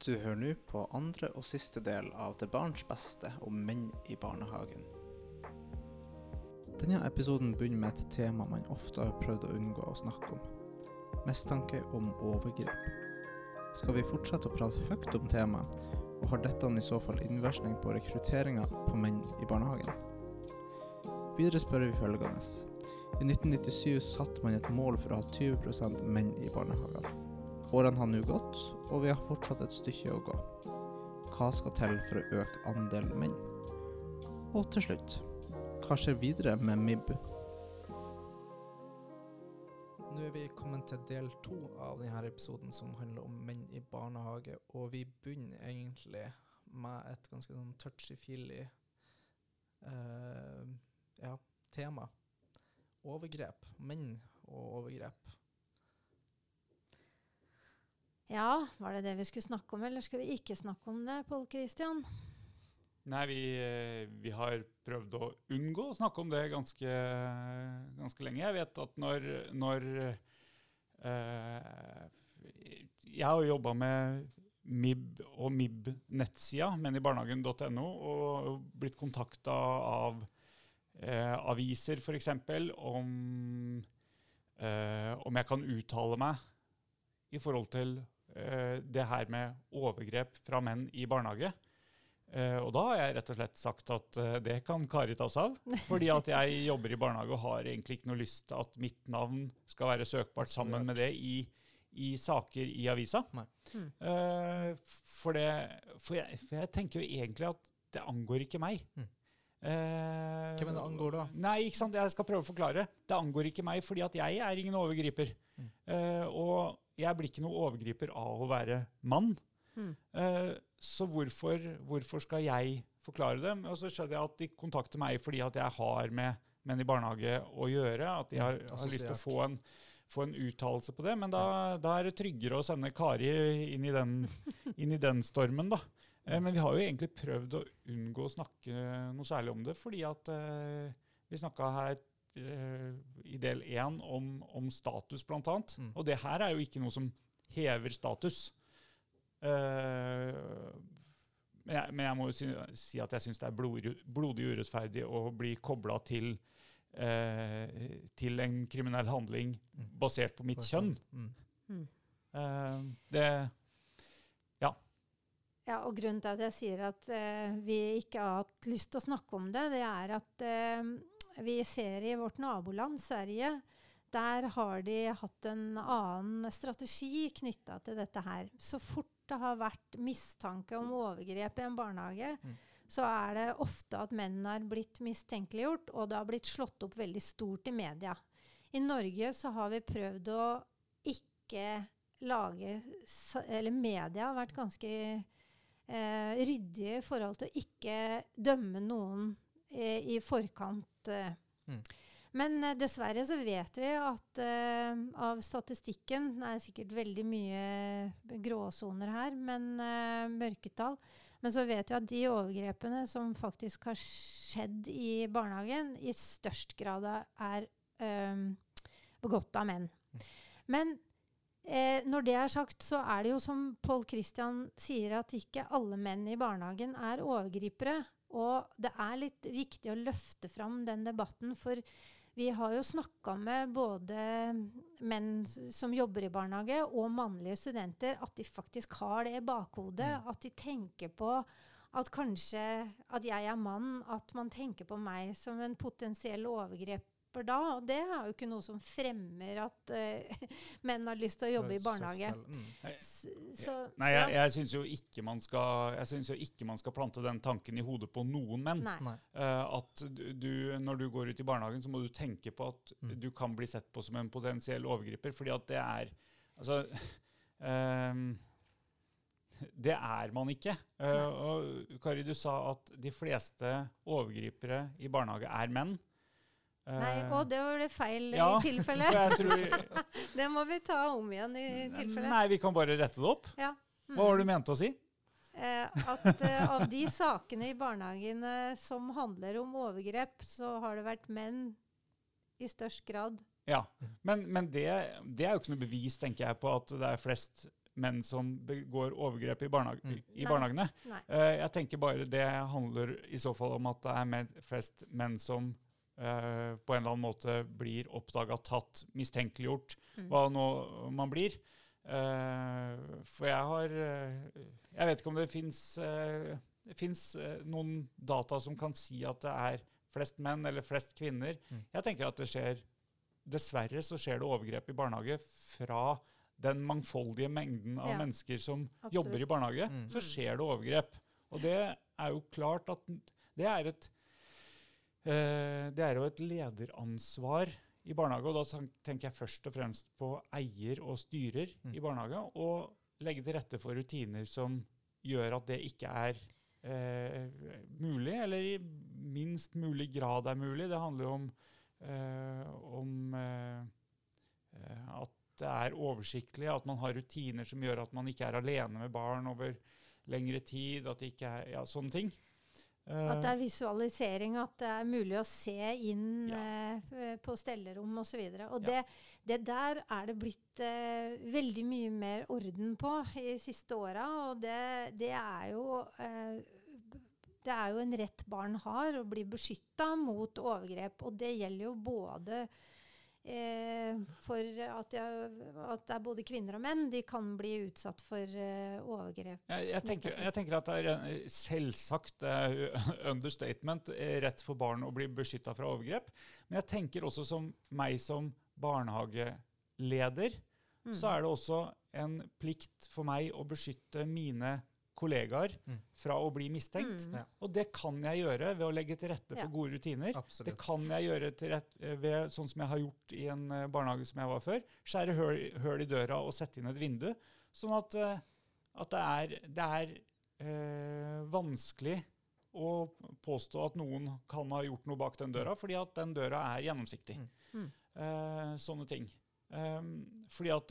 Du hører nå på andre og siste del av Til barns beste om menn i barnehagen. Denne episoden begynner med et tema man ofte har prøvd å unngå å snakke om. Mistanke om overgrep. Skal vi fortsette å prate høyt om temaet, og har dette i så fall innvirkning på rekrutteringa på menn i barnehagen? Videre spør vi følgende. I 1997 satte man et mål for å ha 20% menn i barnehagene. Årene har nå gått, og vi har fortsatt et stykke å gå. Hva skal til for å øke andelen menn? Og til slutt, hva skjer videre med MIB? Nå er vi kommet til del to av denne episoden som handler om menn i barnehage, og vi begynner egentlig med et ganske sånn touchy-feely uh, ja, tema. Overgrep. Menn og overgrep. Ja, var det det vi skulle snakke om, eller skal vi ikke snakke om det, Pål Kristian? Nei, vi, eh, vi, har prøvd å unngå å snakke om det ganske, ganske lenge. Jeg vet at når, når eh, Jeg har jobba med MIB og MIB-nettsida, men i barnehagen.no, og blitt kontakta av eh, aviser f.eks. om eh, om jeg kan uttale meg i forhold til det her med overgrep fra menn i barnehage. Uh, og da har jeg rett og slett sagt at uh, det kan Kari ta seg av. Fordi at jeg jobber i barnehage og har egentlig ikke noe lyst til at mitt navn skal være søkbart sammen med det i, i saker i avisa. Uh, for, det, for, jeg, for, jeg, tenker jo egentlig at det angår ikke meg. Mm. Hvem er det angår da? Nei, ikke sant? Jeg skal prøve å forklare. Det angår ikke meg fordi at jeg er ingen overgriper. Mm. og jeg blir ikke noe overgriper av å være mann. Mm. Uh, så hvorfor, hvorfor, skal jeg forklare dem? Og så skjønner jeg at de kontakter meg fordi at jeg har med menn i barnehage å gjøre. At de har, har lyst til å få en, få en uttalelse på det. Men da, da, er det tryggere å sende Kari inn i den, inn i den stormen, da. Uh, men vi har jo egentlig prøvd å unngå å snakke noe særlig om det, fordi at uh, vi snakka her i del én om, om, status, annet. Mm. Og det her er jo ikke noe som hever status. Uh, men, jeg, men, jeg, må jo si, si at jeg syns det er blodig, blodig urettferdig å bli kobla til, uh, til en kriminell handling mm. basert på mitt kjønn. Mm. Uh, det Ja. Ja, og Grunnen til at jeg sier at vi ikke har hatt lyst til å snakke om det, det er at vi ser i vårt naboland Sverige, der har de hatt en annen strategi knytta til dette her. Så fort det har vært mistanke om overgrep i en barnehage, mm. så er det ofte at mennene har blitt mistenkeliggjort, og det har blitt slått opp veldig stort i media. I Norge så har vi prøvd å ikke lage Eller media har vært ganske eh, ryddige i forhold til å ikke dømme noen i forkant uh, mm. Men uh, dessverre så vet vi at av statistikken Det er sikkert veldig mye gråsoner her, men mørketall. Men så vet vi at de overgrepene som faktisk har skjedd i barnehagen, i størst grad er begått av menn. Mm. Men Eh, når det er sagt, så er det jo som Pål Christian sier, at ikke alle menn i barnehagen er overgripere. Og det er litt viktig å løfte fram den debatten, for vi har jo snakka med både menn som jobber i barnehage, og mannlige studenter, at de faktisk har det i bakhodet. Mm. At de tenker på at kanskje at jeg er mann, at man tenker på meg som en potensiell overgrep stopper da. Og det er jo ikke noe som fremmer at uh, menn har lyst til å jobbe i barnehage. Mm. Så, Nei, jeg, jeg syns jo, ikke man skal, jo ikke man skal plante den tanken i hodet på noen menn. Uh, at du, når du går ut i barnehagen, så må du tenke på at mm. du kan bli sett på som en potensiell overgriper. fordi at det er Altså um, det er man ikke. Uh, og Kari, du sa at de fleste overgripere i barnehage er menn. Nei, eh, og det var det feil ja, i tilfelle. det må vi ta om igjen i tilfelle. Nei, vi kan bare rette det opp. Ja. Mm. Hva var det du mente å si? Eh, at eh, av de sakene i barnehagene som handler om overgrep, så har det vært menn i størst grad. Ja, Men, men det, det, er jo ikke noe bevis tenker jeg, på at det er flest menn som begår overgrep i, barnehage, Mm. i Nei. barnehagene. Nei. Eh, jeg tenker bare det handler i så fall om at det er med flest menn som eh, på en eller annen måte blir oppdaga, tatt, mistenkeliggjort, Mm. hva nå man blir. Uh, for jeg har eh, Jeg vet ikke om det fins uh, noen data som kan si at det er flest menn eller flest kvinner. Mm. Jeg tenker at det skjer Dessverre så skjer det overgrep i barnehage fra den mangfoldige mengden av Ja. mennesker som Absolutt. jobber i barnehage. Mm. Så skjer det overgrep. Og det er jo klart at det er et det er jo et lederansvar i barnehage, og da tenker jeg først og fremst på eier og styrer Mm. i barnehage, og legge til rette for rutiner som gjør at det ikke er eh, mulig, eller i minst mulig grad er mulig. Det handler jo om, eh, om eh, eh, at det er oversiktlig, at man har rutiner som gjør at man ikke er alene med barn over lengre tid, at det ikke er ja, sånne ting. At det Eh, er visualisering, at det er mulig å se inn Ja. eh, på stellerom osv. Og, så og Ja. det, det der er det blitt eh, veldig mye mer orden på i siste åra. Og det, det er jo eh, det er jo en rett barn har, å bli beskytta mot overgrep. Og det gjelder jo både eh, for at, jeg, at det er både kvinner og menn. De kan bli utsatt for eh, overgrep. Jeg, jeg, tenker, jeg tenker at det er selvsagt det er understatement eh, rett for barn å bli beskytta fra overgrep. Men jeg tenker også som meg som barnehageleder, Mm. så er det også en plikt for meg å beskytte mine kollegaer Mm. fra å bli mistenkt. Mm. Ja. Og det kan jeg gjøre ved å legge til rette for Ja. gode rutiner. Det kan jeg gjøre til rett, eh, ved, sånn som jeg har gjort i en eh, barnehage som jeg var før. Skjære høl, høl i døra og sette inn et vindu. Sånn at, eh, at det er, det er øh, vanskelig å påstå at noen kan ha gjort noe bak den døra, fordi at den døra er gjennomsiktig. Mm. Mm. Eh, sånne ting. Um, fordi at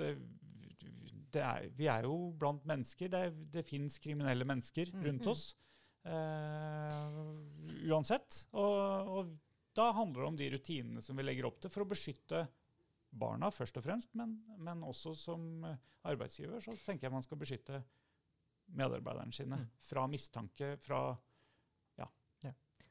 er, vi er jo blant mennesker. Det, er, det fins kriminelle mennesker Mm. rundt Mm. oss. Uh, uansett. Og, og da handler det om de rutinene som vi legger opp til for å beskytte barna først og fremst, men, men også som arbeidsgiver så tenker jeg man skal beskytte medarbeiderne sine Mm. fra mistanke, fra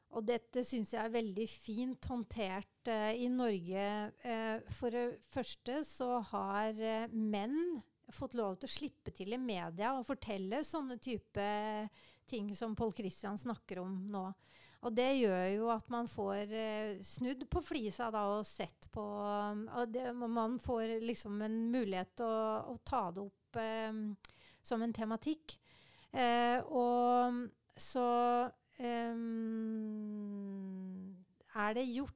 Og dette syns jeg er veldig fint håndtert uh, i Norge. Uh, for det første så har menn fått lov til å slippe til i media og fortelle sånne type ting som Pål Christian snakker om nå. Og det gjør jo at man får eh, snudd på flisa da, og sett på og det, Man får liksom en mulighet til å, å ta det opp eh, som en tematikk. Eh, og så Ehm, er det gjort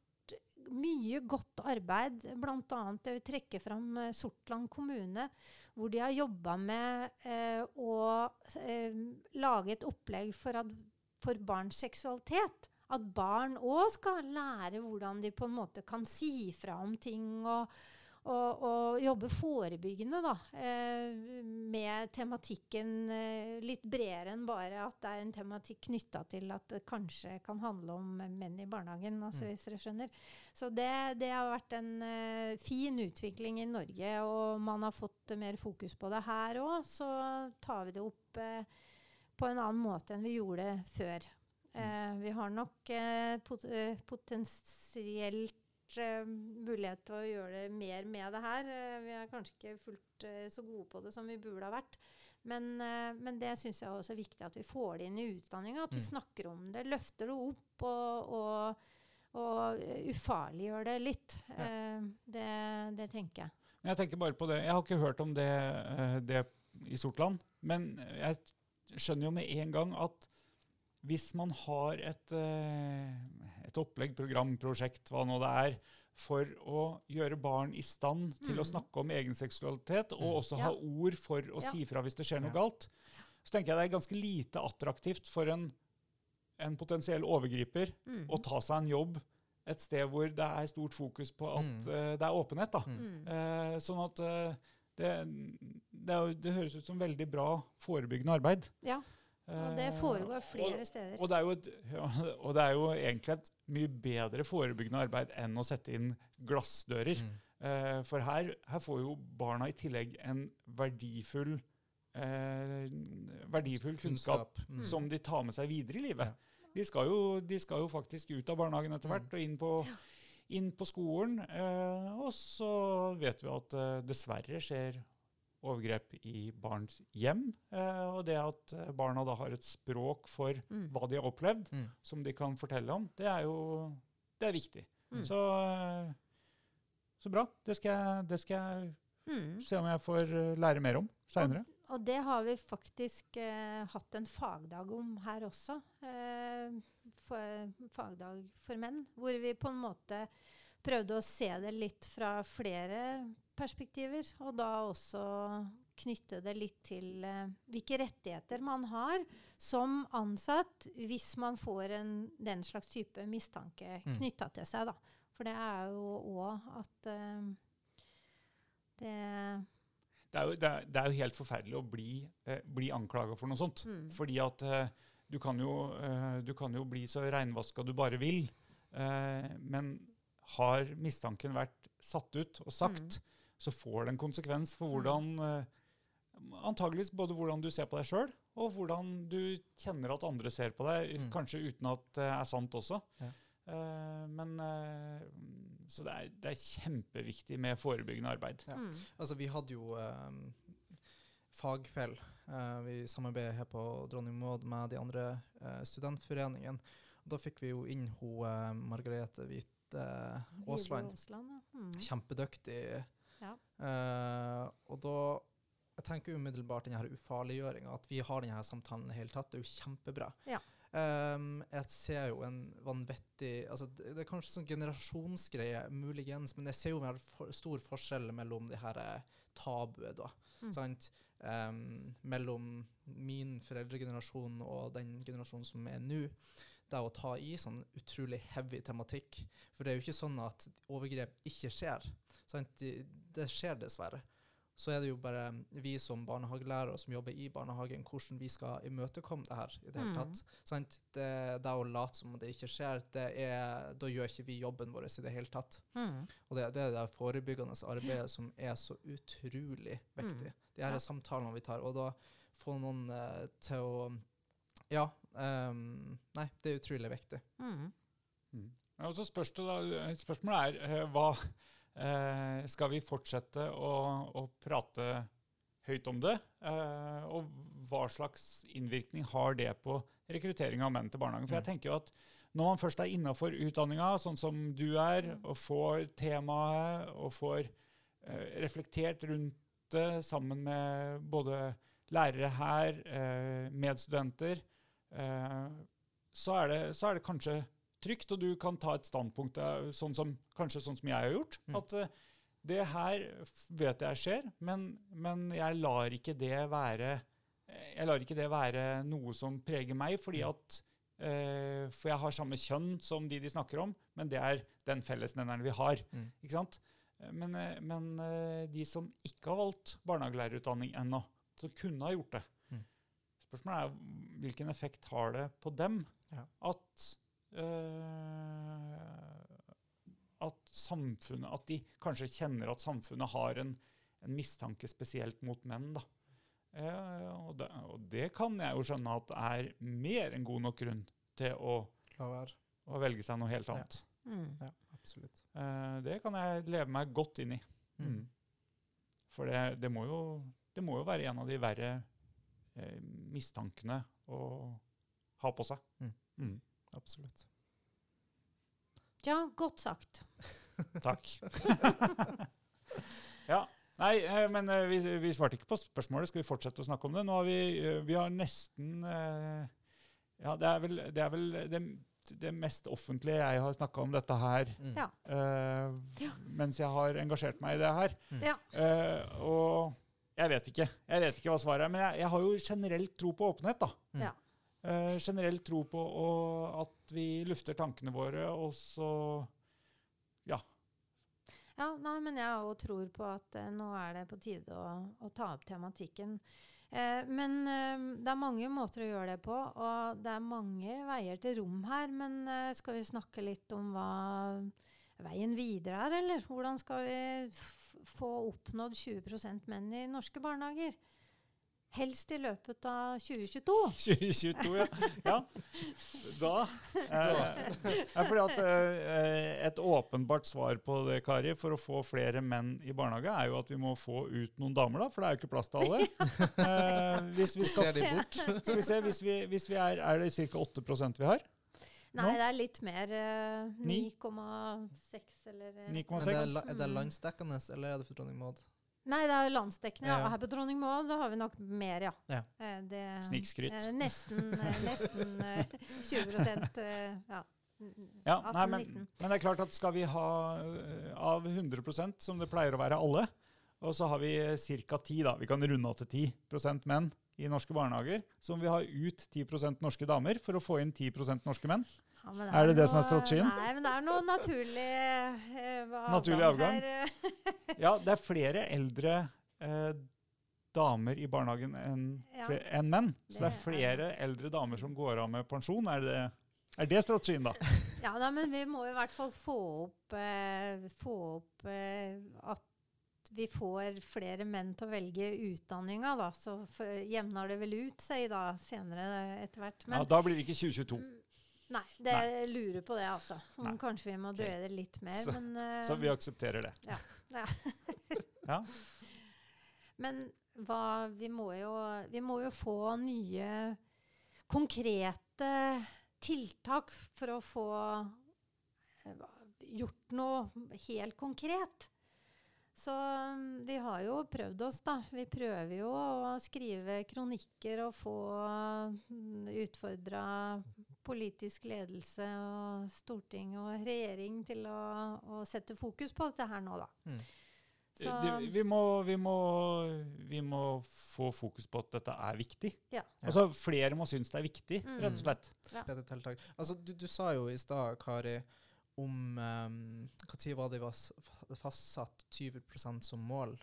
mye godt arbeid, bl.a. trekke fram eh, Sortland kommune, hvor de har jobba med eh, å eh, lage et opplegg for, at, for barns seksualitet. At barn òg skal lære hvordan de på en måte kan si fra om ting. og og, og jobbe forebyggende da, eh, med tematikken eh, litt bredere enn bare at det er en tematikk knytta til at det kanskje kan handle om menn i barnehagen, altså, Mm. hvis dere skjønner. Så det, det har vært en eh, fin utvikling i Norge, og man har fått mer fokus på det her òg. Så tar vi det opp på en annen måte enn vi gjorde før. Eh, vi har nok pot potensielt eh, mulighet til å gjøre det mer med det her. Uh, vi er kanskje ikke fullt uh, så gode på det som vi burde ha vært. Men, eh, men det syns jeg også er viktig at vi får det inn i utdanninga. At vi Mm. snakker om det, løfter det opp og, og, og eh, ufarliggjør det litt. Ja. Eh, det, det tenker jeg. Jeg tenker bare på det. Jeg har ikke hørt om det, eh, det i Sortland, men jeg skjønner jo med en gang at hvis man har et, eh, et opplegg, program, prosjekt, hva nå det er, for å gjøre barn i stand til å Mm. snakke om egen seksualitet, og Mm. også Ja. ha ord for å Ja. si fra hvis det skjer noe galt, så tenker jeg det er ganske lite attraktivt for en, en potensiell overgriper Mm. å ta seg en jobb et sted hvor det er stort fokus på at Mm. uh, det er åpenhet. da. Eh, sånn at uh, det, det, det høres ut som veldig bra forebyggende arbeid. Ja, og det foregår foregår og- flere steder. Og det, er jo et, og det er jo egentlig et mye bedre forebyggende arbeid enn å sette inn glassdører. Mm. Eh, for her, her får jo barna i tillegg en verdifull eh, verdifull kunnskap, Kunnskap. Mm. som de tar med seg videre i livet. Ja. De, skal jo, de skal jo faktisk ut av barnehagen etter Mm. hvert og inn på, inn på skolen. Eh, og så vet vi at eh, dessverre skjer overgrep i barns hjem. Eh, og det at eh, barna da har et språk for Mm. hva de har opplevd, Mm. som de kan fortelle om, det er jo det er viktig. Mm. Så, eh, så bra. Det skal, det skal jeg Mm. se om jeg får eh, lære mer om seinere. Og det har vi faktisk eh, hatt en fagdag om her også. Eh, for, fagdag for menn. Hvor vi på en måte prøvde å se det litt fra flere perspektiver. Og da også knytte det litt til eh, hvilke rettigheter man har som ansatt hvis man får en, den slags type mistanke Mm. knytta til seg. Da. For det er jo òg at eh, det Det er, jo, det, er, det er jo helt forferdelig å bli, eh, bli anklaga for noe sånt. mm. Fordi at eh, du, kan jo, eh, du kan jo bli så reinvaska du bare vil. Eh, men har mistanken vært satt ut og sagt, så får det en konsekvens for hvordan eh, Antageligvis både hvordan du ser på deg sjøl, og hvordan du kjenner at andre ser på deg. Mm. Kanskje uten at det er sant også. Ja. Uh, men uh, Så det er, det er kjempeviktig med forebyggende arbeid. Ja. Mm. Altså, vi hadde jo um, fagfell. Uh, vi samarbeider her på Dronning Maud med de andre uh, studentforeningene. Da fikk vi jo inn hun uh, Margarete Hvite Aasland. Videre Aasland, ja. Mm. Kjempedyktig. Ja. Eh, og da Jeg tenker umiddelbart denne ufarliggjøringa, at vi har denne samtalen i det hele tatt. Det er jo kjempebra. Ja. Um, jeg ser jo en vanvittig altså det, det er kanskje sånn generasjonsgreie, muligens, men jeg ser jo en for, stor forskjell mellom de her eh, tabuet, da. Mm. Sant? Um, mellom min foreldregenerasjon og den generasjonen som er nå. Det å ta i sånn utrolig heavy tematikk. For det er jo ikke sånn at overgrep ikke skjer. Sant? Det, det skjer dessverre. Så er det jo bare vi som barnehagelærere som jobber i barnehagen, hvordan vi skal imøtekomme det her i det hele Mm. tatt. Sant? Det, det å late som det ikke skjer, det er, da gjør ikke vi jobben vår i det hele tatt. Mm. Og det, det er det forebyggende arbeidet som er så utrolig viktig. De her Ja. samtalene vi tar, og da få noen uh, til å Ja. Um, nei, det er utrolig viktig. Mm. Ja, Og så spørs det da, Spørsmålet er uh, hva eh, Skal vi fortsette å, å prate høyt om det? Eh, og hva slags innvirkning har det på rekruttering av menn til barnehagen? For jeg Mm. tenker jo at når man først er innafor utdanninga, sånn som du er, og får temaet og får eh, reflektert rundt det sammen med både lærere her, eh, medstudenter, eh, så, er det, så er det kanskje trygt, og du kan ta et standpunkt eh, sånn som, kanskje sånn som jeg har gjort. Mm. At eh, det her vet jeg skjer, men, men jeg lar ikke det være eh, jeg lar ikke det være noe som preger meg, fordi Mm. at eh, For jeg har samme kjønn som de de snakker om, men det er den fellesnevneren vi har. Mm. Ikke sant? Men, men de som ikke har valgt barnehagelærerutdanning ennå, som kunne ha gjort det Mm. Spørsmålet er hvilken effekt har det på dem Ja. at at samfunnet At de kanskje kjenner at samfunnet har en, en mistanke spesielt mot menn. da. Eh, og, det, og det kan jeg jo skjønne at er mer enn god nok grunn til å, La være. å velge seg noe helt Ja. annet. Mm. Ja, absolutt. Eh, det kan jeg leve meg godt inn i. Mm. Mm. For det, det, må jo, det må jo være en av de verre eh, mistankene å ha på seg. Mm. Absolutt. Ja, godt sagt. Takk. ja. Nei, eh, men eh, vi, vi svarte ikke på spørsmålet. Skal vi fortsette å snakke om det? Nå har vi, eh, vi har nesten Ja, det er vel det, er vel det, det mest offentlige jeg har snakka om dette her Mm. Ja. eh, mens jeg har engasjert meg i det her. Mm. Ja. Eh, og jeg vet ikke. Jeg vet ikke hva svaret er, men jeg, jeg har jo generelt tro på åpenhet, da. Mm. Ja. Eh, generelt tro på å- at vi lufter tankene våre, og så Ja, nei, men jeg òg tror på at eh, nå er det på tide å, å ta opp tematikken. Eh, men det er mange måter å gjøre det på, og det er mange veier til rom her. Men skal vi snakke litt om hva veien videre er, eller? Hvordan skal vi få oppnådd 20% menn i norske barnehager? Helst i løpet av 2022. 2022, ja. ja. Da eh, ja, fordi at eh, Et åpenbart svar på det, Kari, for å få flere menn i barnehage, er jo at vi må få ut noen damer, da, for det er jo ikke plass til alle. Eh, hvis vi skal, Ser de bort? skal vi se, hvis vi, hvis vi er, er det ca. 8% vi har? Nei, Nå? det er litt mer. eh, 9,6 eller eh, 9,6? Men det er, er det Mm. landsdekkende, eller er det for dronning Maud? Nei, det er landsdekkende. Ja. Her på Dronning Maud da har vi nok mer, ja. Ja. Eh, det, Snikskryt. eh, nesten eh, nesten eh, 20 eh, ja. Ja, nei, men, men det er klart at skal vi ha av 100% som det pleier å være alle, og så har vi ca. 10, da, vi kan runde av til 10% menn i norske barnehager, så må vi ha ut 10% norske damer for å få inn 10 norske menn. Ja, men Er det det som er strategien? Nei, men det er noe naturlig eh, Naturlig avgang. eh. Ja, det er flere eldre eh, damer i barnehagen enn Ja. en menn. Så det Det er flere eldre damer som går av med pensjon. Er det, er det strategien, da? Ja, da, men vi må i hvert fall få opp, eh, få opp eh, at vi får flere menn til å velge utdanninga, da. Så jevner det vel ut seg da senere etter hvert. Ja, Da blir det ikke 2022. Nei, det nei. lurer på det, altså. Om Nei. kanskje vi må drøye det litt mer. Så- men, uh, Så vi aksepterer det. ja. Ja. men hva Vi må jo, vi må jo få nye konkrete tiltak for å få eh, gjort noe helt konkret. Så mm, vi har jo prøvd oss, da. Vi prøver jo å skrive kronikker og få mm, utfordra politisk ledelse og storting og regjering til å, å sette fokus på dette her nå, da. Mm. Så, Det- vi, må, vi, må, vi må få fokus på at dette er viktig. Ja. Altså, flere må synes det er viktig, Mm. rett og slett. Dette tiltak. Altså, du, du sa jo i stad, Kari, om um, Når var det var fastsatt 20% som mål?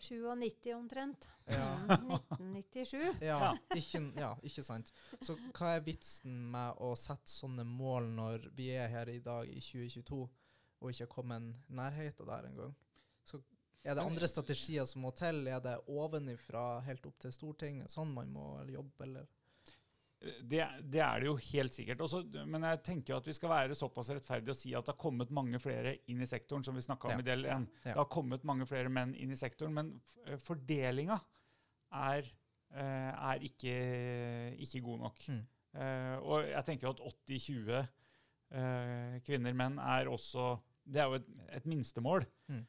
97 omtrent. Ja. Mm, 1997. Ja, ikke, ja, ikke sant. Så hva er vitsen med å sette sånne mål når vi er her i dag i 2022 og ikke har kommet nærheten der engang? Så er det andre strategier som må til? Er det ovenifra helt opp til Stortinget? Sånn man må jobbe, eller? Det, det er det jo helt sikkert. Også, men jeg tenker jo at vi skal være såpass rettferdige og si at det har kommet mange flere inn i sektoren, som vi snakka om Ja. i del 1. Ja. Det har kommet mange flere menn inn i sektoren, men f- fordelinga er, eh, er ikke, ikke god nok. Mm. Eh, og jeg tenker jo at 80-20 eh, kvinner-menn er også Det er jo et, et minstemål. Mm. Eh,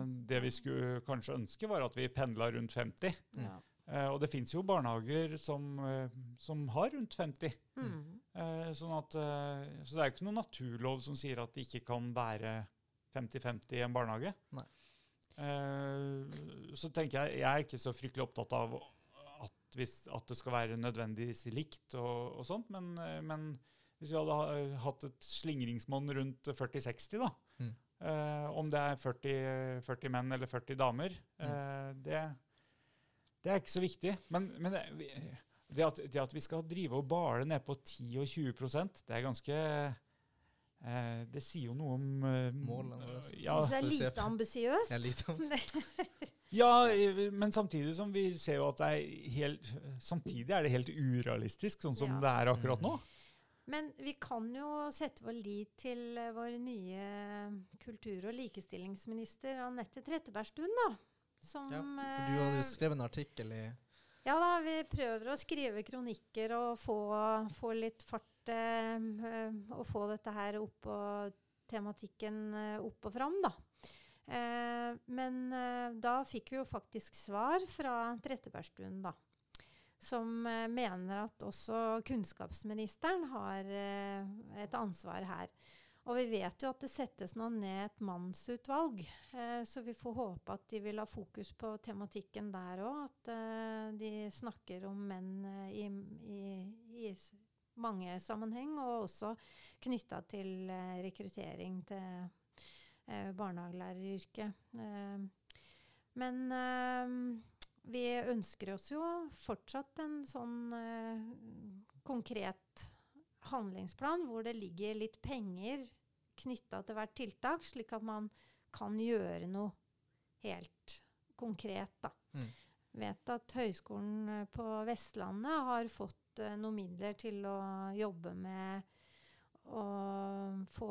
Mm. Det vi skulle kanskje ønske, var at vi pendla rundt 50. Mm. Ja. Eh, og det fins jo barnehager som, eh, som har rundt 50. Mm. Eh, sånn at, så det er jo ikke noen naturlov som sier at det ikke kan være 50-50 i en barnehage. Nei. Eh, så tenker jeg jeg er ikke så fryktelig opptatt av at, hvis, at det skal være nødvendigvis likt og, og sånt, men, men hvis vi hadde hatt et slingringsmonn rundt 40-60, da, Mm. eh, om det er 40, 40 menn eller 40 damer, Mm. eh, det, det er ikke så viktig. Men, men det, at, det at vi skal drive og bale ned på 10 og 20% det er ganske eh, Det sier jo noe om eh, Målene våre. Ja, Syns det er lite ambisiøst. Er ja, eh, men samtidig som vi ser jo at det er helt Samtidig er det helt urealistisk, sånn som Ja. det er akkurat nå. Men vi kan jo sette vår lit til vår nye kultur- og likestillingsminister Anette Trettebergstuen, da. Som Ja, eh, For du hadde jo skrevet en artikkel i Ja da, vi prøver å skrive kronikker og få, få litt fart eh, eh, og få dette her opp og tematikken eh, opp og fram, da. Eh, men eh, da fikk vi jo faktisk svar fra Trettebergstuen, da. Som mener at også kunnskapsministeren har et ansvar her. Og vi vet jo at det settes nå ned et mannsutvalg, eh, så vi får håpe at de vil ha fokus på tematikken der òg. At eh, de snakker om menn eh, i, i, i mange sammenheng, og også knytta til eh, rekruttering til eh, barnehagelæreryrket. Eh, men vi ønsker oss jo fortsatt en sånn konkret handlingsplan hvor det ligger litt penger knytta til hvert tiltak, slik at man kan gjøre noe helt konkret. Da. Mm. vet at Høgskolen på Vestlandet har fått uh, noen midler til å jobbe med å få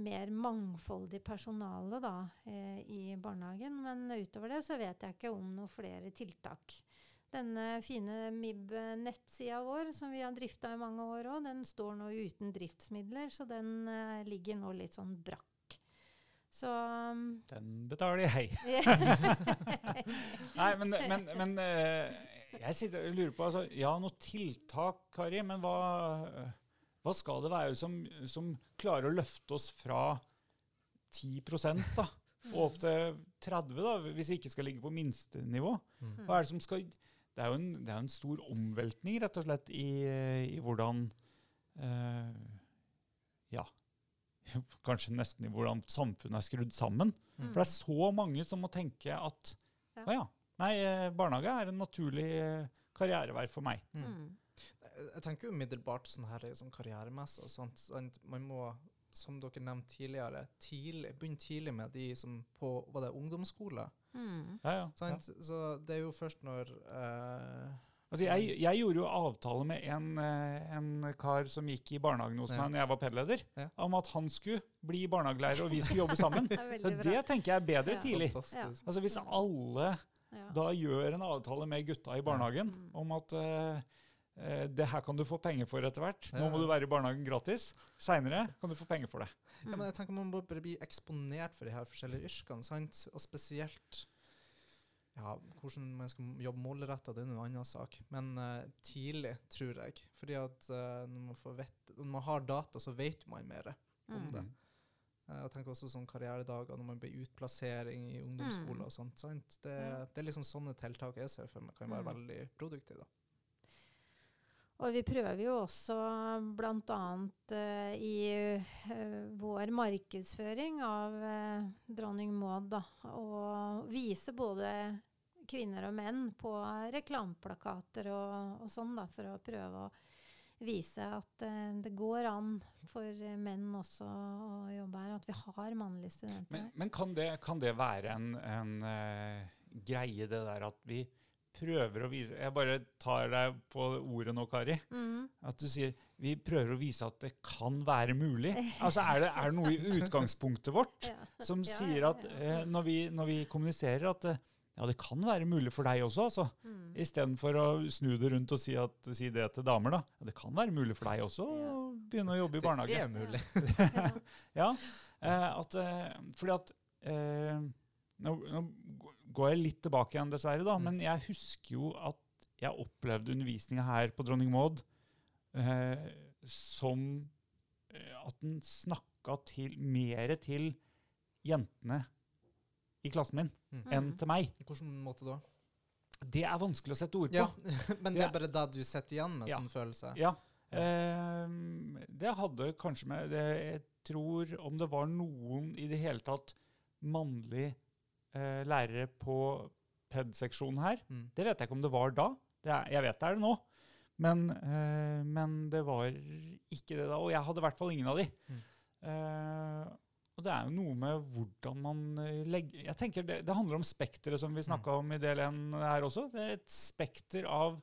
mer mangfoldig personale da, eh, i barnehagen. Men utover det så vet jeg ikke om noen flere tiltak. Denne fine MIB-nettsida vår, som vi har drifta i mange år òg, den står nå uten driftsmidler, så den uh, ligger nå litt sånn brakk. Så um, Den betaler jeg. Nei, men, men, men uh, jeg sitter og lurer på altså, Ja, noe tiltak, Kari, men hva, hva skal det være som, som klarer å løfte oss fra 10 da, og opp til 30 da, hvis vi ikke skal ligge på minstenivå? Mm. Hva er det som skal det er jo en, det er en stor omveltning, rett og slett, i, i hvordan uh, Ja, kanskje nesten i hvordan samfunnet er skrudd sammen. Mm. For det er så mange som må tenke at ja. å ja, nei, eh, barnehage er en naturlig eh, karrierevei for meg. Mm. mm. Jeg tenker umiddelbart sånn her sånn karrieremessig og sånt. Man må, som dere nevnte tidligere, tidlig, begynne tidlig med de som på var det ungdomsskole. Mm. Ja, ja, ja. Så det er jo først når uh, Altså jeg, jeg, gjorde jo avtale med en, eh, en, kar som gikk i barnehagen hos meg når jeg var PED-leder, ja. om at han skulle bli barnehagelærer, og vi skulle jobbe sammen. det, det tenker jeg er bedre ja. tidlig. Altså Hvis alle da gjør en avtale med gutta i barnehagen mm. om at uh, det her kan du få penger for etter hvert. Nå må du være i barnehagen gratis. Seinere kan du få penger for det. Ja, men jeg tenker Man må bare bli eksponert for de her forskjellige yrkene. sant? Og spesielt ja, Hvordan man skal jobbe målretta, det er en annen sak. Men uh, tidlig, tror jeg. Fordi at uh, når, man vet, når, man har data, så vet man mer om mm. det. Uh, jeg tenker også sånn karrieredager når man blir utplassering i ungdomsskoler mm. og sånt. sant? Det, det, er liksom sånne tiltak jeg ser for meg kan være mm. veldig produktive. da. Og vi prøver jo også bl.a. Uh, i uh, vår markedsføring av uh, dronning Maud å vise både kvinner og menn på reklameplakater og, og, sånn, da, for å prøve å vise at det går an for menn også å jobbe her. At vi har mannlige studenter. Men, men kan, det, kan, det, være en, en greie, det der at vi prøver å vise Jeg bare tar deg på ordet nå, Kari. Mm. At du sier vi prøver å vise at det kan være mulig. Altså Er det, er det noe i utgangspunktet vårt ja. som ja, sier at eh, når, vi, når, vi, kommuniserer at eh, ja, det kan være mulig for deg også, altså. Mm. Istedenfor å snu det rundt og si, at, si, det til damer, da. Ja, det kan være mulig for deg også å begynne å jobbe i barnehage. Det er mulig. ja, eh, at, eh, fordi at eh, nå, nå, går jeg litt tilbake igjen, dessverre, da, mm. men jeg husker jo at jeg opplevde undervisninga her på Dronning Maud eh, som eh, at den snakka til, mer til jentene i klassen min mm. enn til meg. Hvilken måte da? Det er vanskelig å sette ord på. Ja, men det er bare det du sitter igjen med, ja. sånn følelse? Ja. Eh, det hadde kanskje med det, Jeg tror om det var noen i det hele tatt mannlig eh, lærere på PED-seksjonen her. Mm. Det vet jeg ikke om det var da. Det er, jeg vet det er det nå. Men, eh, men, det var ikke det da. Og jeg hadde i hvert fall ingen av de. Mm. Eh, og det er jo noe med hvordan man eh, legger Jeg tenker Det, det handler om spekteret som vi snakka mm. om i del 1 her også. Det er et spekter av,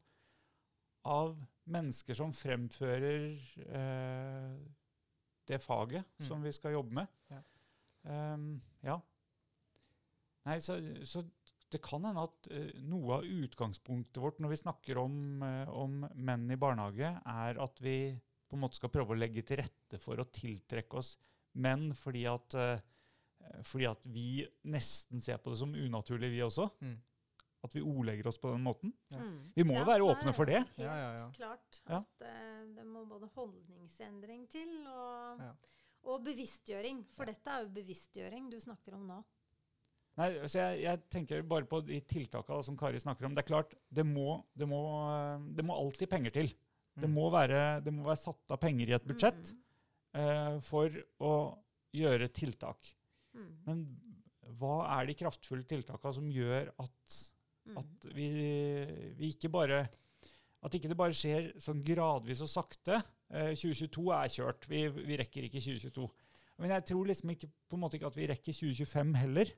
av mennesker som fremfører eh, det faget mm. som vi skal jobbe med. Ja. Um, ja. Nei, så, så, det kan hende at uh, noe av utgangspunktet vårt når vi snakker om, uh, om, menn i barnehage, er at vi på en måte skal prøve å legge til rette for å tiltrekke oss menn fordi at, uh, fordi at vi nesten ser på det som unaturlig, vi også. Mm. At vi ordlegger oss på den måten. Ja. Mm. Vi må jo ja, være åpne for det. Helt ja, ja, klart at det må både holdningsendring til og, og bevisstgjøring. For dette er jo bevisstgjøring du snakker om nå. Nei, så jeg, jeg, tenker bare på de tiltakene som Kari snakker om. Det er klart, det må, det må, det må alltid penger til. Mm. Det, må være, det, må være, satt av penger i et budsjett mm. uh, for å gjøre tiltak. Mm. Men hva er de kraftfulle tiltakene som gjør at, mm. at vi, vi, ikke bare At ikke det bare skjer sånn gradvis og sakte. Eh, 2022 er kjørt. Vi, vi, rekker ikke 2022. Men jeg tror liksom ikke, på en måte ikke at vi rekker 2025 heller.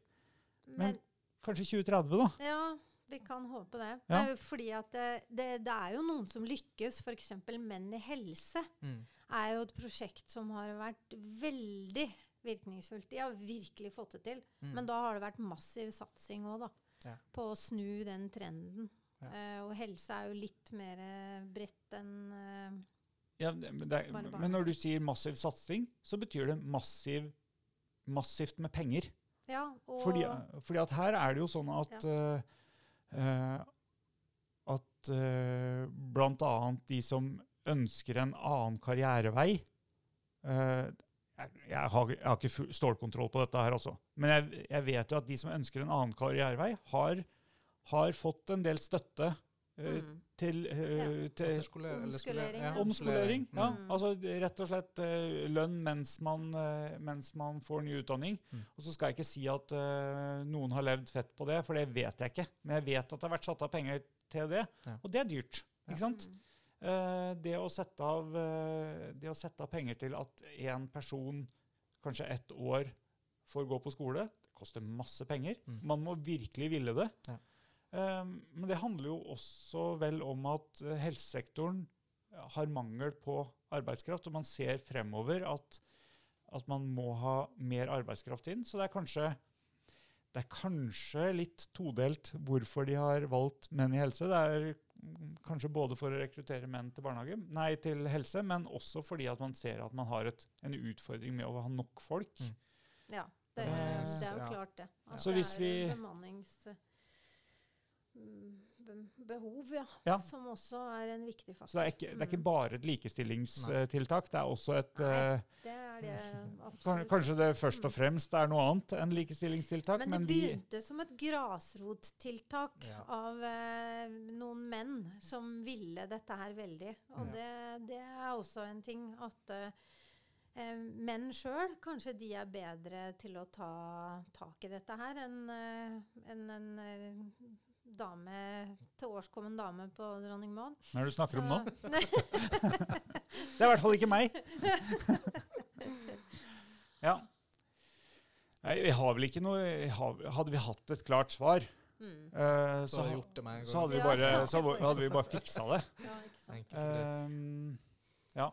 Men, Men kanskje 2030, da? Ja, vi kan håpe det. Ja. Eh, Fordi at det, det, det er jo noen som lykkes. F.eks. Menn i helse Mm. er jo et prosjekt som har vært veldig virkningsfullt. De har virkelig fått det til. Mm. Men da har det vært massiv satsing òg, da. Ja. På å snu den trenden. Ja. Uh, og helse er jo litt mer eh, bredt enn uh, Ja, men, det er, men når du sier massiv satsing, så betyr det massiv, massivt med penger. Ja, og Fordi, fordi at her er det jo sånn at ja. uh, At uh, bl.a. de som ønsker en annen karrierevei uh, jeg, jeg, har, jeg har ikke stålkontroll på dette her, altså. Men jeg, jeg vet jo at de som ønsker en annen karrierevei, har, har fått en del støtte eh, mm. til, uh, Ja. til Omskolering, ja. Omskolering. Ja. Mm. Altså rett og slett uh, lønn mens man, uh, mens man får ny utdanning. Mm. Og så skal jeg ikke si at eh, noen har levd fett på det, for det vet jeg ikke. Men jeg vet at det har vært satt av penger til det, Ja. og det er dyrt. Ja. ikke sant? Mm. Eh, det, å sette av, eh, det å sette av penger til at én person kanskje ett år får gå på skole, det koster masse penger. Mm. Man må virkelig ville det. Ja. Eh, men det handler jo også vel om at eh, helsesektoren har mangel på arbeidskraft, og man ser fremover at, at man må ha mer arbeidskraft inn. Så det er kanskje det er kanskje litt todelt hvorfor de har valgt menn i helse. Det er kanskje både for å rekruttere menn til, barnehage, nei, til helse, men også fordi at man ser at man har et, en utfordring med å ha nok folk. Mm. Ja, det, det er jo klart det. At Så det hvis er vi- bemannings... mm, be- Behov, ja, Ja. Som også er en viktig faktor. Så det er ikke, det er ikke Mm. bare et likestillingstiltak, det er også et Nei. eh, Det er det absolutt. Kanskje det først og fremst er noe annet enn likestillingstiltak, Men men, det vi begynte som et grasrottiltak Ja. av eh, noen menn som ville dette her veldig. Og det, det er også en ting at eh, eh, menn sjøl kanskje de er bedre til å ta tak i dette her enn en, enn en eh, til årskommen dame på Dronning Maud. Hva er det du snakker om nå? Det er i hvert fall ikke meg. ja. Nei, vi har vel ikke noe Hadde vi hatt et klart svar, Mm. eh, Så så, gjort det så hadde vi bare, så- så hadde vi bare fiksa det. Ja, ikke sant. Ehm, ja.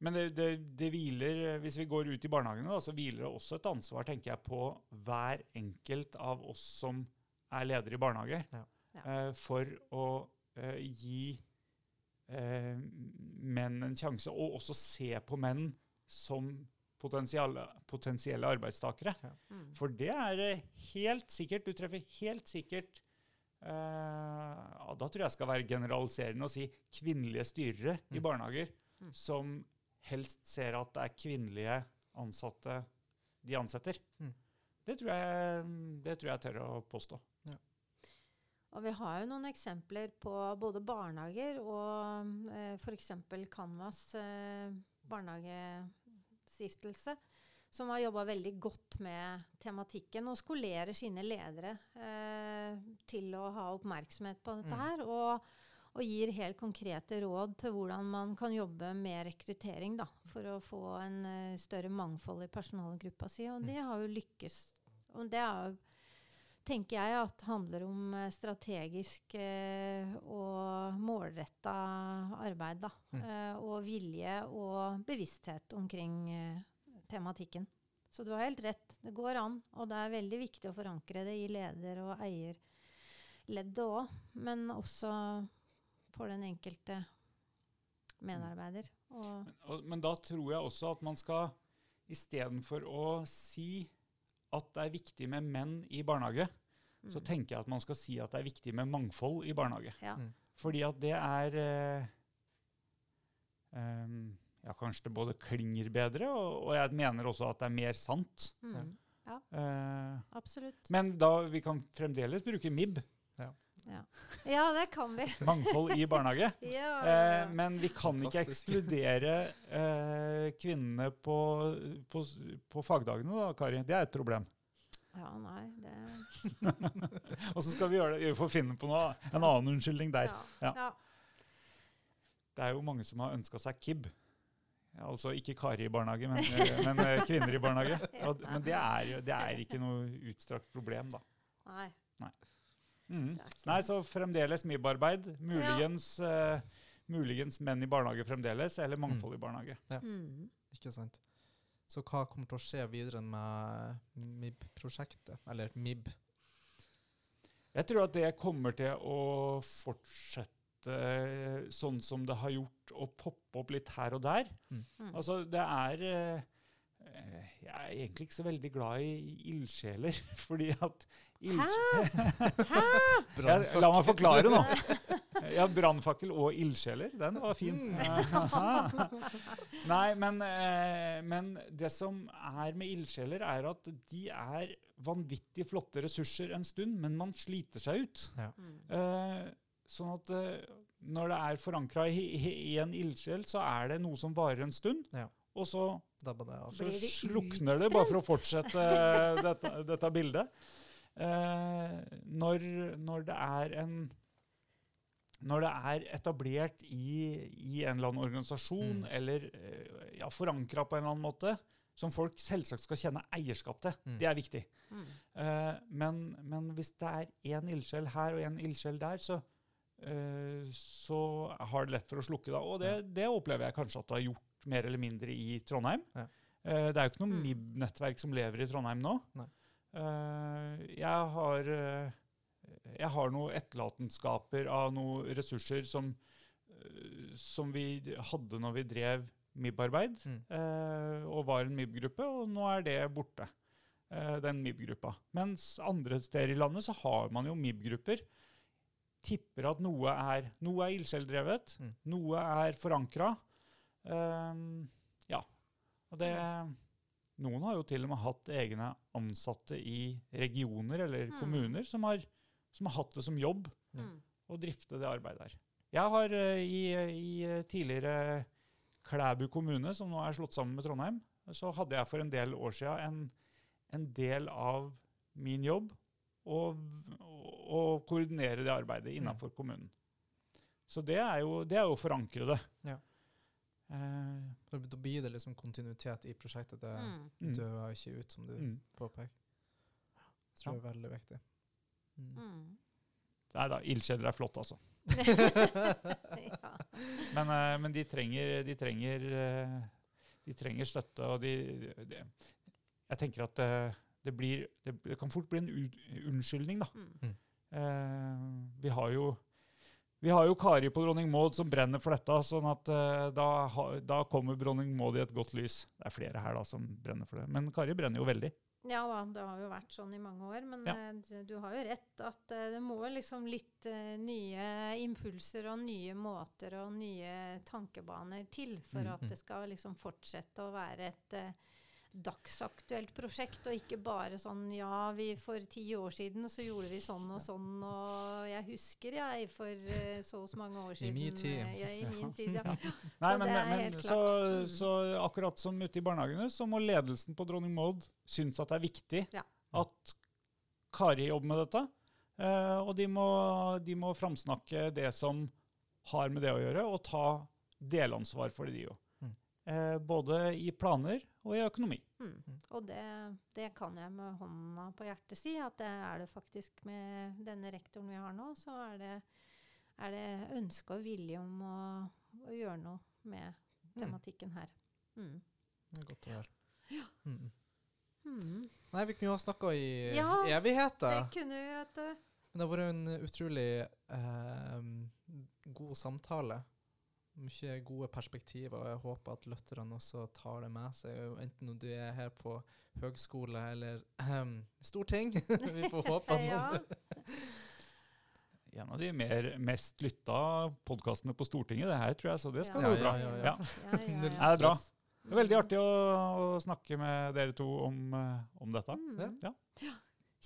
Men det, det, det hviler, hvis vi går ut i barnehagene, da, så hviler det også et ansvar tenker jeg, på hver enkelt av oss som er leder i barnehage, Ja. Ja. eh, for å eh, gi eh, menn en sjanse, og også se på menn som potensielle, potensielle arbeidstakere. Mm. For det er eh, helt sikkert, du treffer helt sikkert eh, Da tror jeg skal være generaliserende og si kvinnelige styrere i Mm. barnehager Mm. som helst ser at det er kvinnelige ansatte de ansetter. Mm. Det, tror jeg, det tror jeg jeg tør å påstå. Og vi har jo noen eksempler på både barnehager og eh, f.eks. Canvas eh, barnehagestiftelse, som har jobba veldig godt med tematikken og skolerer sine ledere eh, til å ha oppmerksomhet på dette Mm. her. Og, og gir helt konkrete råd til hvordan man kan jobbe med rekruttering da, for å få en uh, større mangfold i personalgruppa si. Og Mm. det har jo lykkes. Og det er jo tenker jeg at handler om eh, strategisk eh, og målretta arbeid. Da. Mm. Eh, og vilje og bevissthet omkring eh, tematikken. Så du har helt rett. Det går an. Og det er veldig viktig å forankre det i leder- og eierleddet òg. Men også for den enkelte medarbeider. Og, Men, og, men da tror jeg også at man skal istedenfor å si at det er viktig med menn i barnehage, så mm. tenker jeg at man skal si at det er viktig med mangfold i barnehage. ja. Mm. Fordi at det er eh, um, Ja, kanskje det både klinger bedre, og, og jeg mener også at det er mer sant. Mm. Eh, Absolutt. men da vi kan fremdeles bruke MIB, Ja, det kan vi. mangfold i barnehage. Ja. Eh, men vi kan ikke ekskludere eh, kvinnene på, på, på fagdagene, da, Kari. Det er et problem. ja, nei, det Og så skal vi gjøre det, vi får finne på noe, en annen unnskyldning der. Ja. Ja. ja. Det er jo mange som har ønska seg KIB. Altså ikke Kari i barnehage, men, eh, men eh, kvinner i barnehage. Og, men det er, jo, det er ikke noe utstrakt problem, da. Nei. Nei. Mm. Nei, så fremdeles MIB-arbeid. Muligens, eh, muligens menn i barnehage fremdeles, eller mangfold i barnehage. Mm. Ikke sant. Så hva kommer til å skje videre med MIB-prosjektet? Eller MIB? Jeg tror at det kommer til å fortsette sånn som det har gjort, å poppe opp litt her og der. Mm. Altså, det er eh, eh, Jeg er egentlig ikke så veldig glad i ildsjeler, fordi at ildsjeler Hæ? Jeg, la meg forklare nå. Ja, brannfakkel og ildsjeler. Den var fin. Nei, men, eh, men det som er med ildsjeler, er at de er vanvittig flotte ressurser en stund, men man sliter seg ut. Ja. Eh, sånn at eh, når det er forankra i, i, i en ildsjel, så er det noe som varer en stund. Ja. Og så, det så det slukner det, bare for å fortsette eh, dette, dette bildet. Eh, når, når det er en når det er etablert i, i en eller annen organisasjon, Mm. eller eh, ja, forankra på en eller annen måte, som folk selvsagt skal kjenne eierskap til, Mm. det er viktig. Mm. Eh, men, men hvis det er én ildsjel her og én ildsjel der, så, eh, så har det lett for å slukke. Da. Og det, det opplever jeg kanskje at det har gjort mer eller mindre i Trondheim. Ja. Uh, det er jo ikke noe Mm. MIB-nettverk som lever i Trondheim nå. Nei. Eh, jeg har eh, jeg har noen etterlatenskaper av noen ressurser som, som vi hadde når vi drev MIB-arbeid, Mm. eh, og var en MIB-gruppe, og nå er det borte eh, den MIB-gruppa. Mens andre steder i landet så har man jo MIB-grupper. Tipper at noe er, noe er ildsjeldrevet, Mm. noe er forankra. Ehm, ja. Og det Noen har jo til og med hatt egne ansatte i regioner eller Mm. kommuner som har, som har hatt det som jobb Mm. å drifte det arbeidet her. Jeg har eh, i, i eh, tidligere Klæbu kommune, som nå er slått sammen med Trondheim, så hadde jeg for en del år siden en, en del av min jobb å, å koordinere det arbeidet innenfor kommunen. Så det er jo, det er jo forankrede. det. Ja. Eh, Da blir det liksom kontinuitet i prosjektet. Det Mm. mm, dør ikke ut, som du mm. påpeker. Det tror jeg er veldig viktig. Mm. Mm. Nei da, ildsjeler er flott, altså. ja. Men, eh, men de, trenger, de, trenger, eh, de trenger støtte, og de, de Jeg tenker at det, det blir det, det kan fort bli en unnskyldning, da. Mm. Eh, vi har jo vi har jo Kari på Dronning Maud som brenner for dette, sånn at uh, da, da kommer Dronning Maud i et godt lys. Det er flere her da som brenner for det, men Kari brenner jo veldig. Ja da, det har jo vært sånn i mange år. Men Ja. eh, du- har jo rett at eh, det må liksom litt nye impulser og nye måter og nye tankebaner til for Mm. at det skal liksom fortsette å være et dagsaktuelt prosjekt, og ikke bare sånn ja, vi for ti år siden så gjorde vi sånn og sånn, og jeg husker jeg for eh, så og så mange år siden. I min tid. eh, Ja, i min tid, ja. Nei, Så men, det er men helt så, klart. Så akkurat som ute i barnehagene, så må ledelsen på Dronning Maud synes at det er viktig Ja. at Kari jobber med dette. Eh, og de må, de må framsnakke det som har med det å gjøre, og ta delansvar for det, de òg. Mm. Eh, både i planer og i økonomi. Mm. Og det, det kan jeg med hånda på hjertet si, at det er det faktisk med denne rektoren vi har nå, så er det, er det ønske og vilje om å, å gjøre noe med tematikken her. Mm. Det er godt å høre. Ja. Mm. Nei, vi kunne jo ha snakka i Ja, evigheter. Det kunne vi, vet du. Men det har vært en utrolig eh, god samtale. Mye gode perspektiver, og jeg håper at lytterne også tar det med seg. Enten om du er her på høgskole eller um, storting. vi får håpe at Ja. noen En av de mer, mest lytta podkastene på Stortinget, det her, tror jeg, så det skal Ja, gå bra. ja, ja, Ja. ja. Er bra? Det er veldig artig å, å snakke med dere to om, eh, om dette. Mm. Ja. Ja.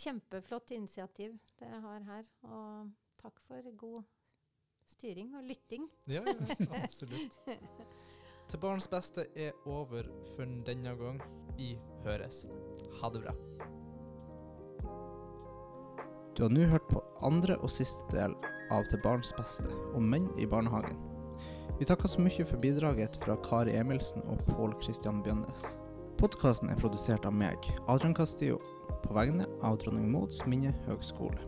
Kjempeflott initiativ dere har her, og takk for god styring og lytting. Ja, ja, absolutt. Til barns beste er over for denne gang. Vi høres. Ha det bra. Du har nå hørt på andre og siste del av Til barns beste om menn i barnehagen. Vi takker så mye for bidraget fra Kari Emilsen og Pål Christian Bjønnes. Podkasten er produsert av meg, Adrian Castillo, på vegne av Dronning Mauds minne høgskole.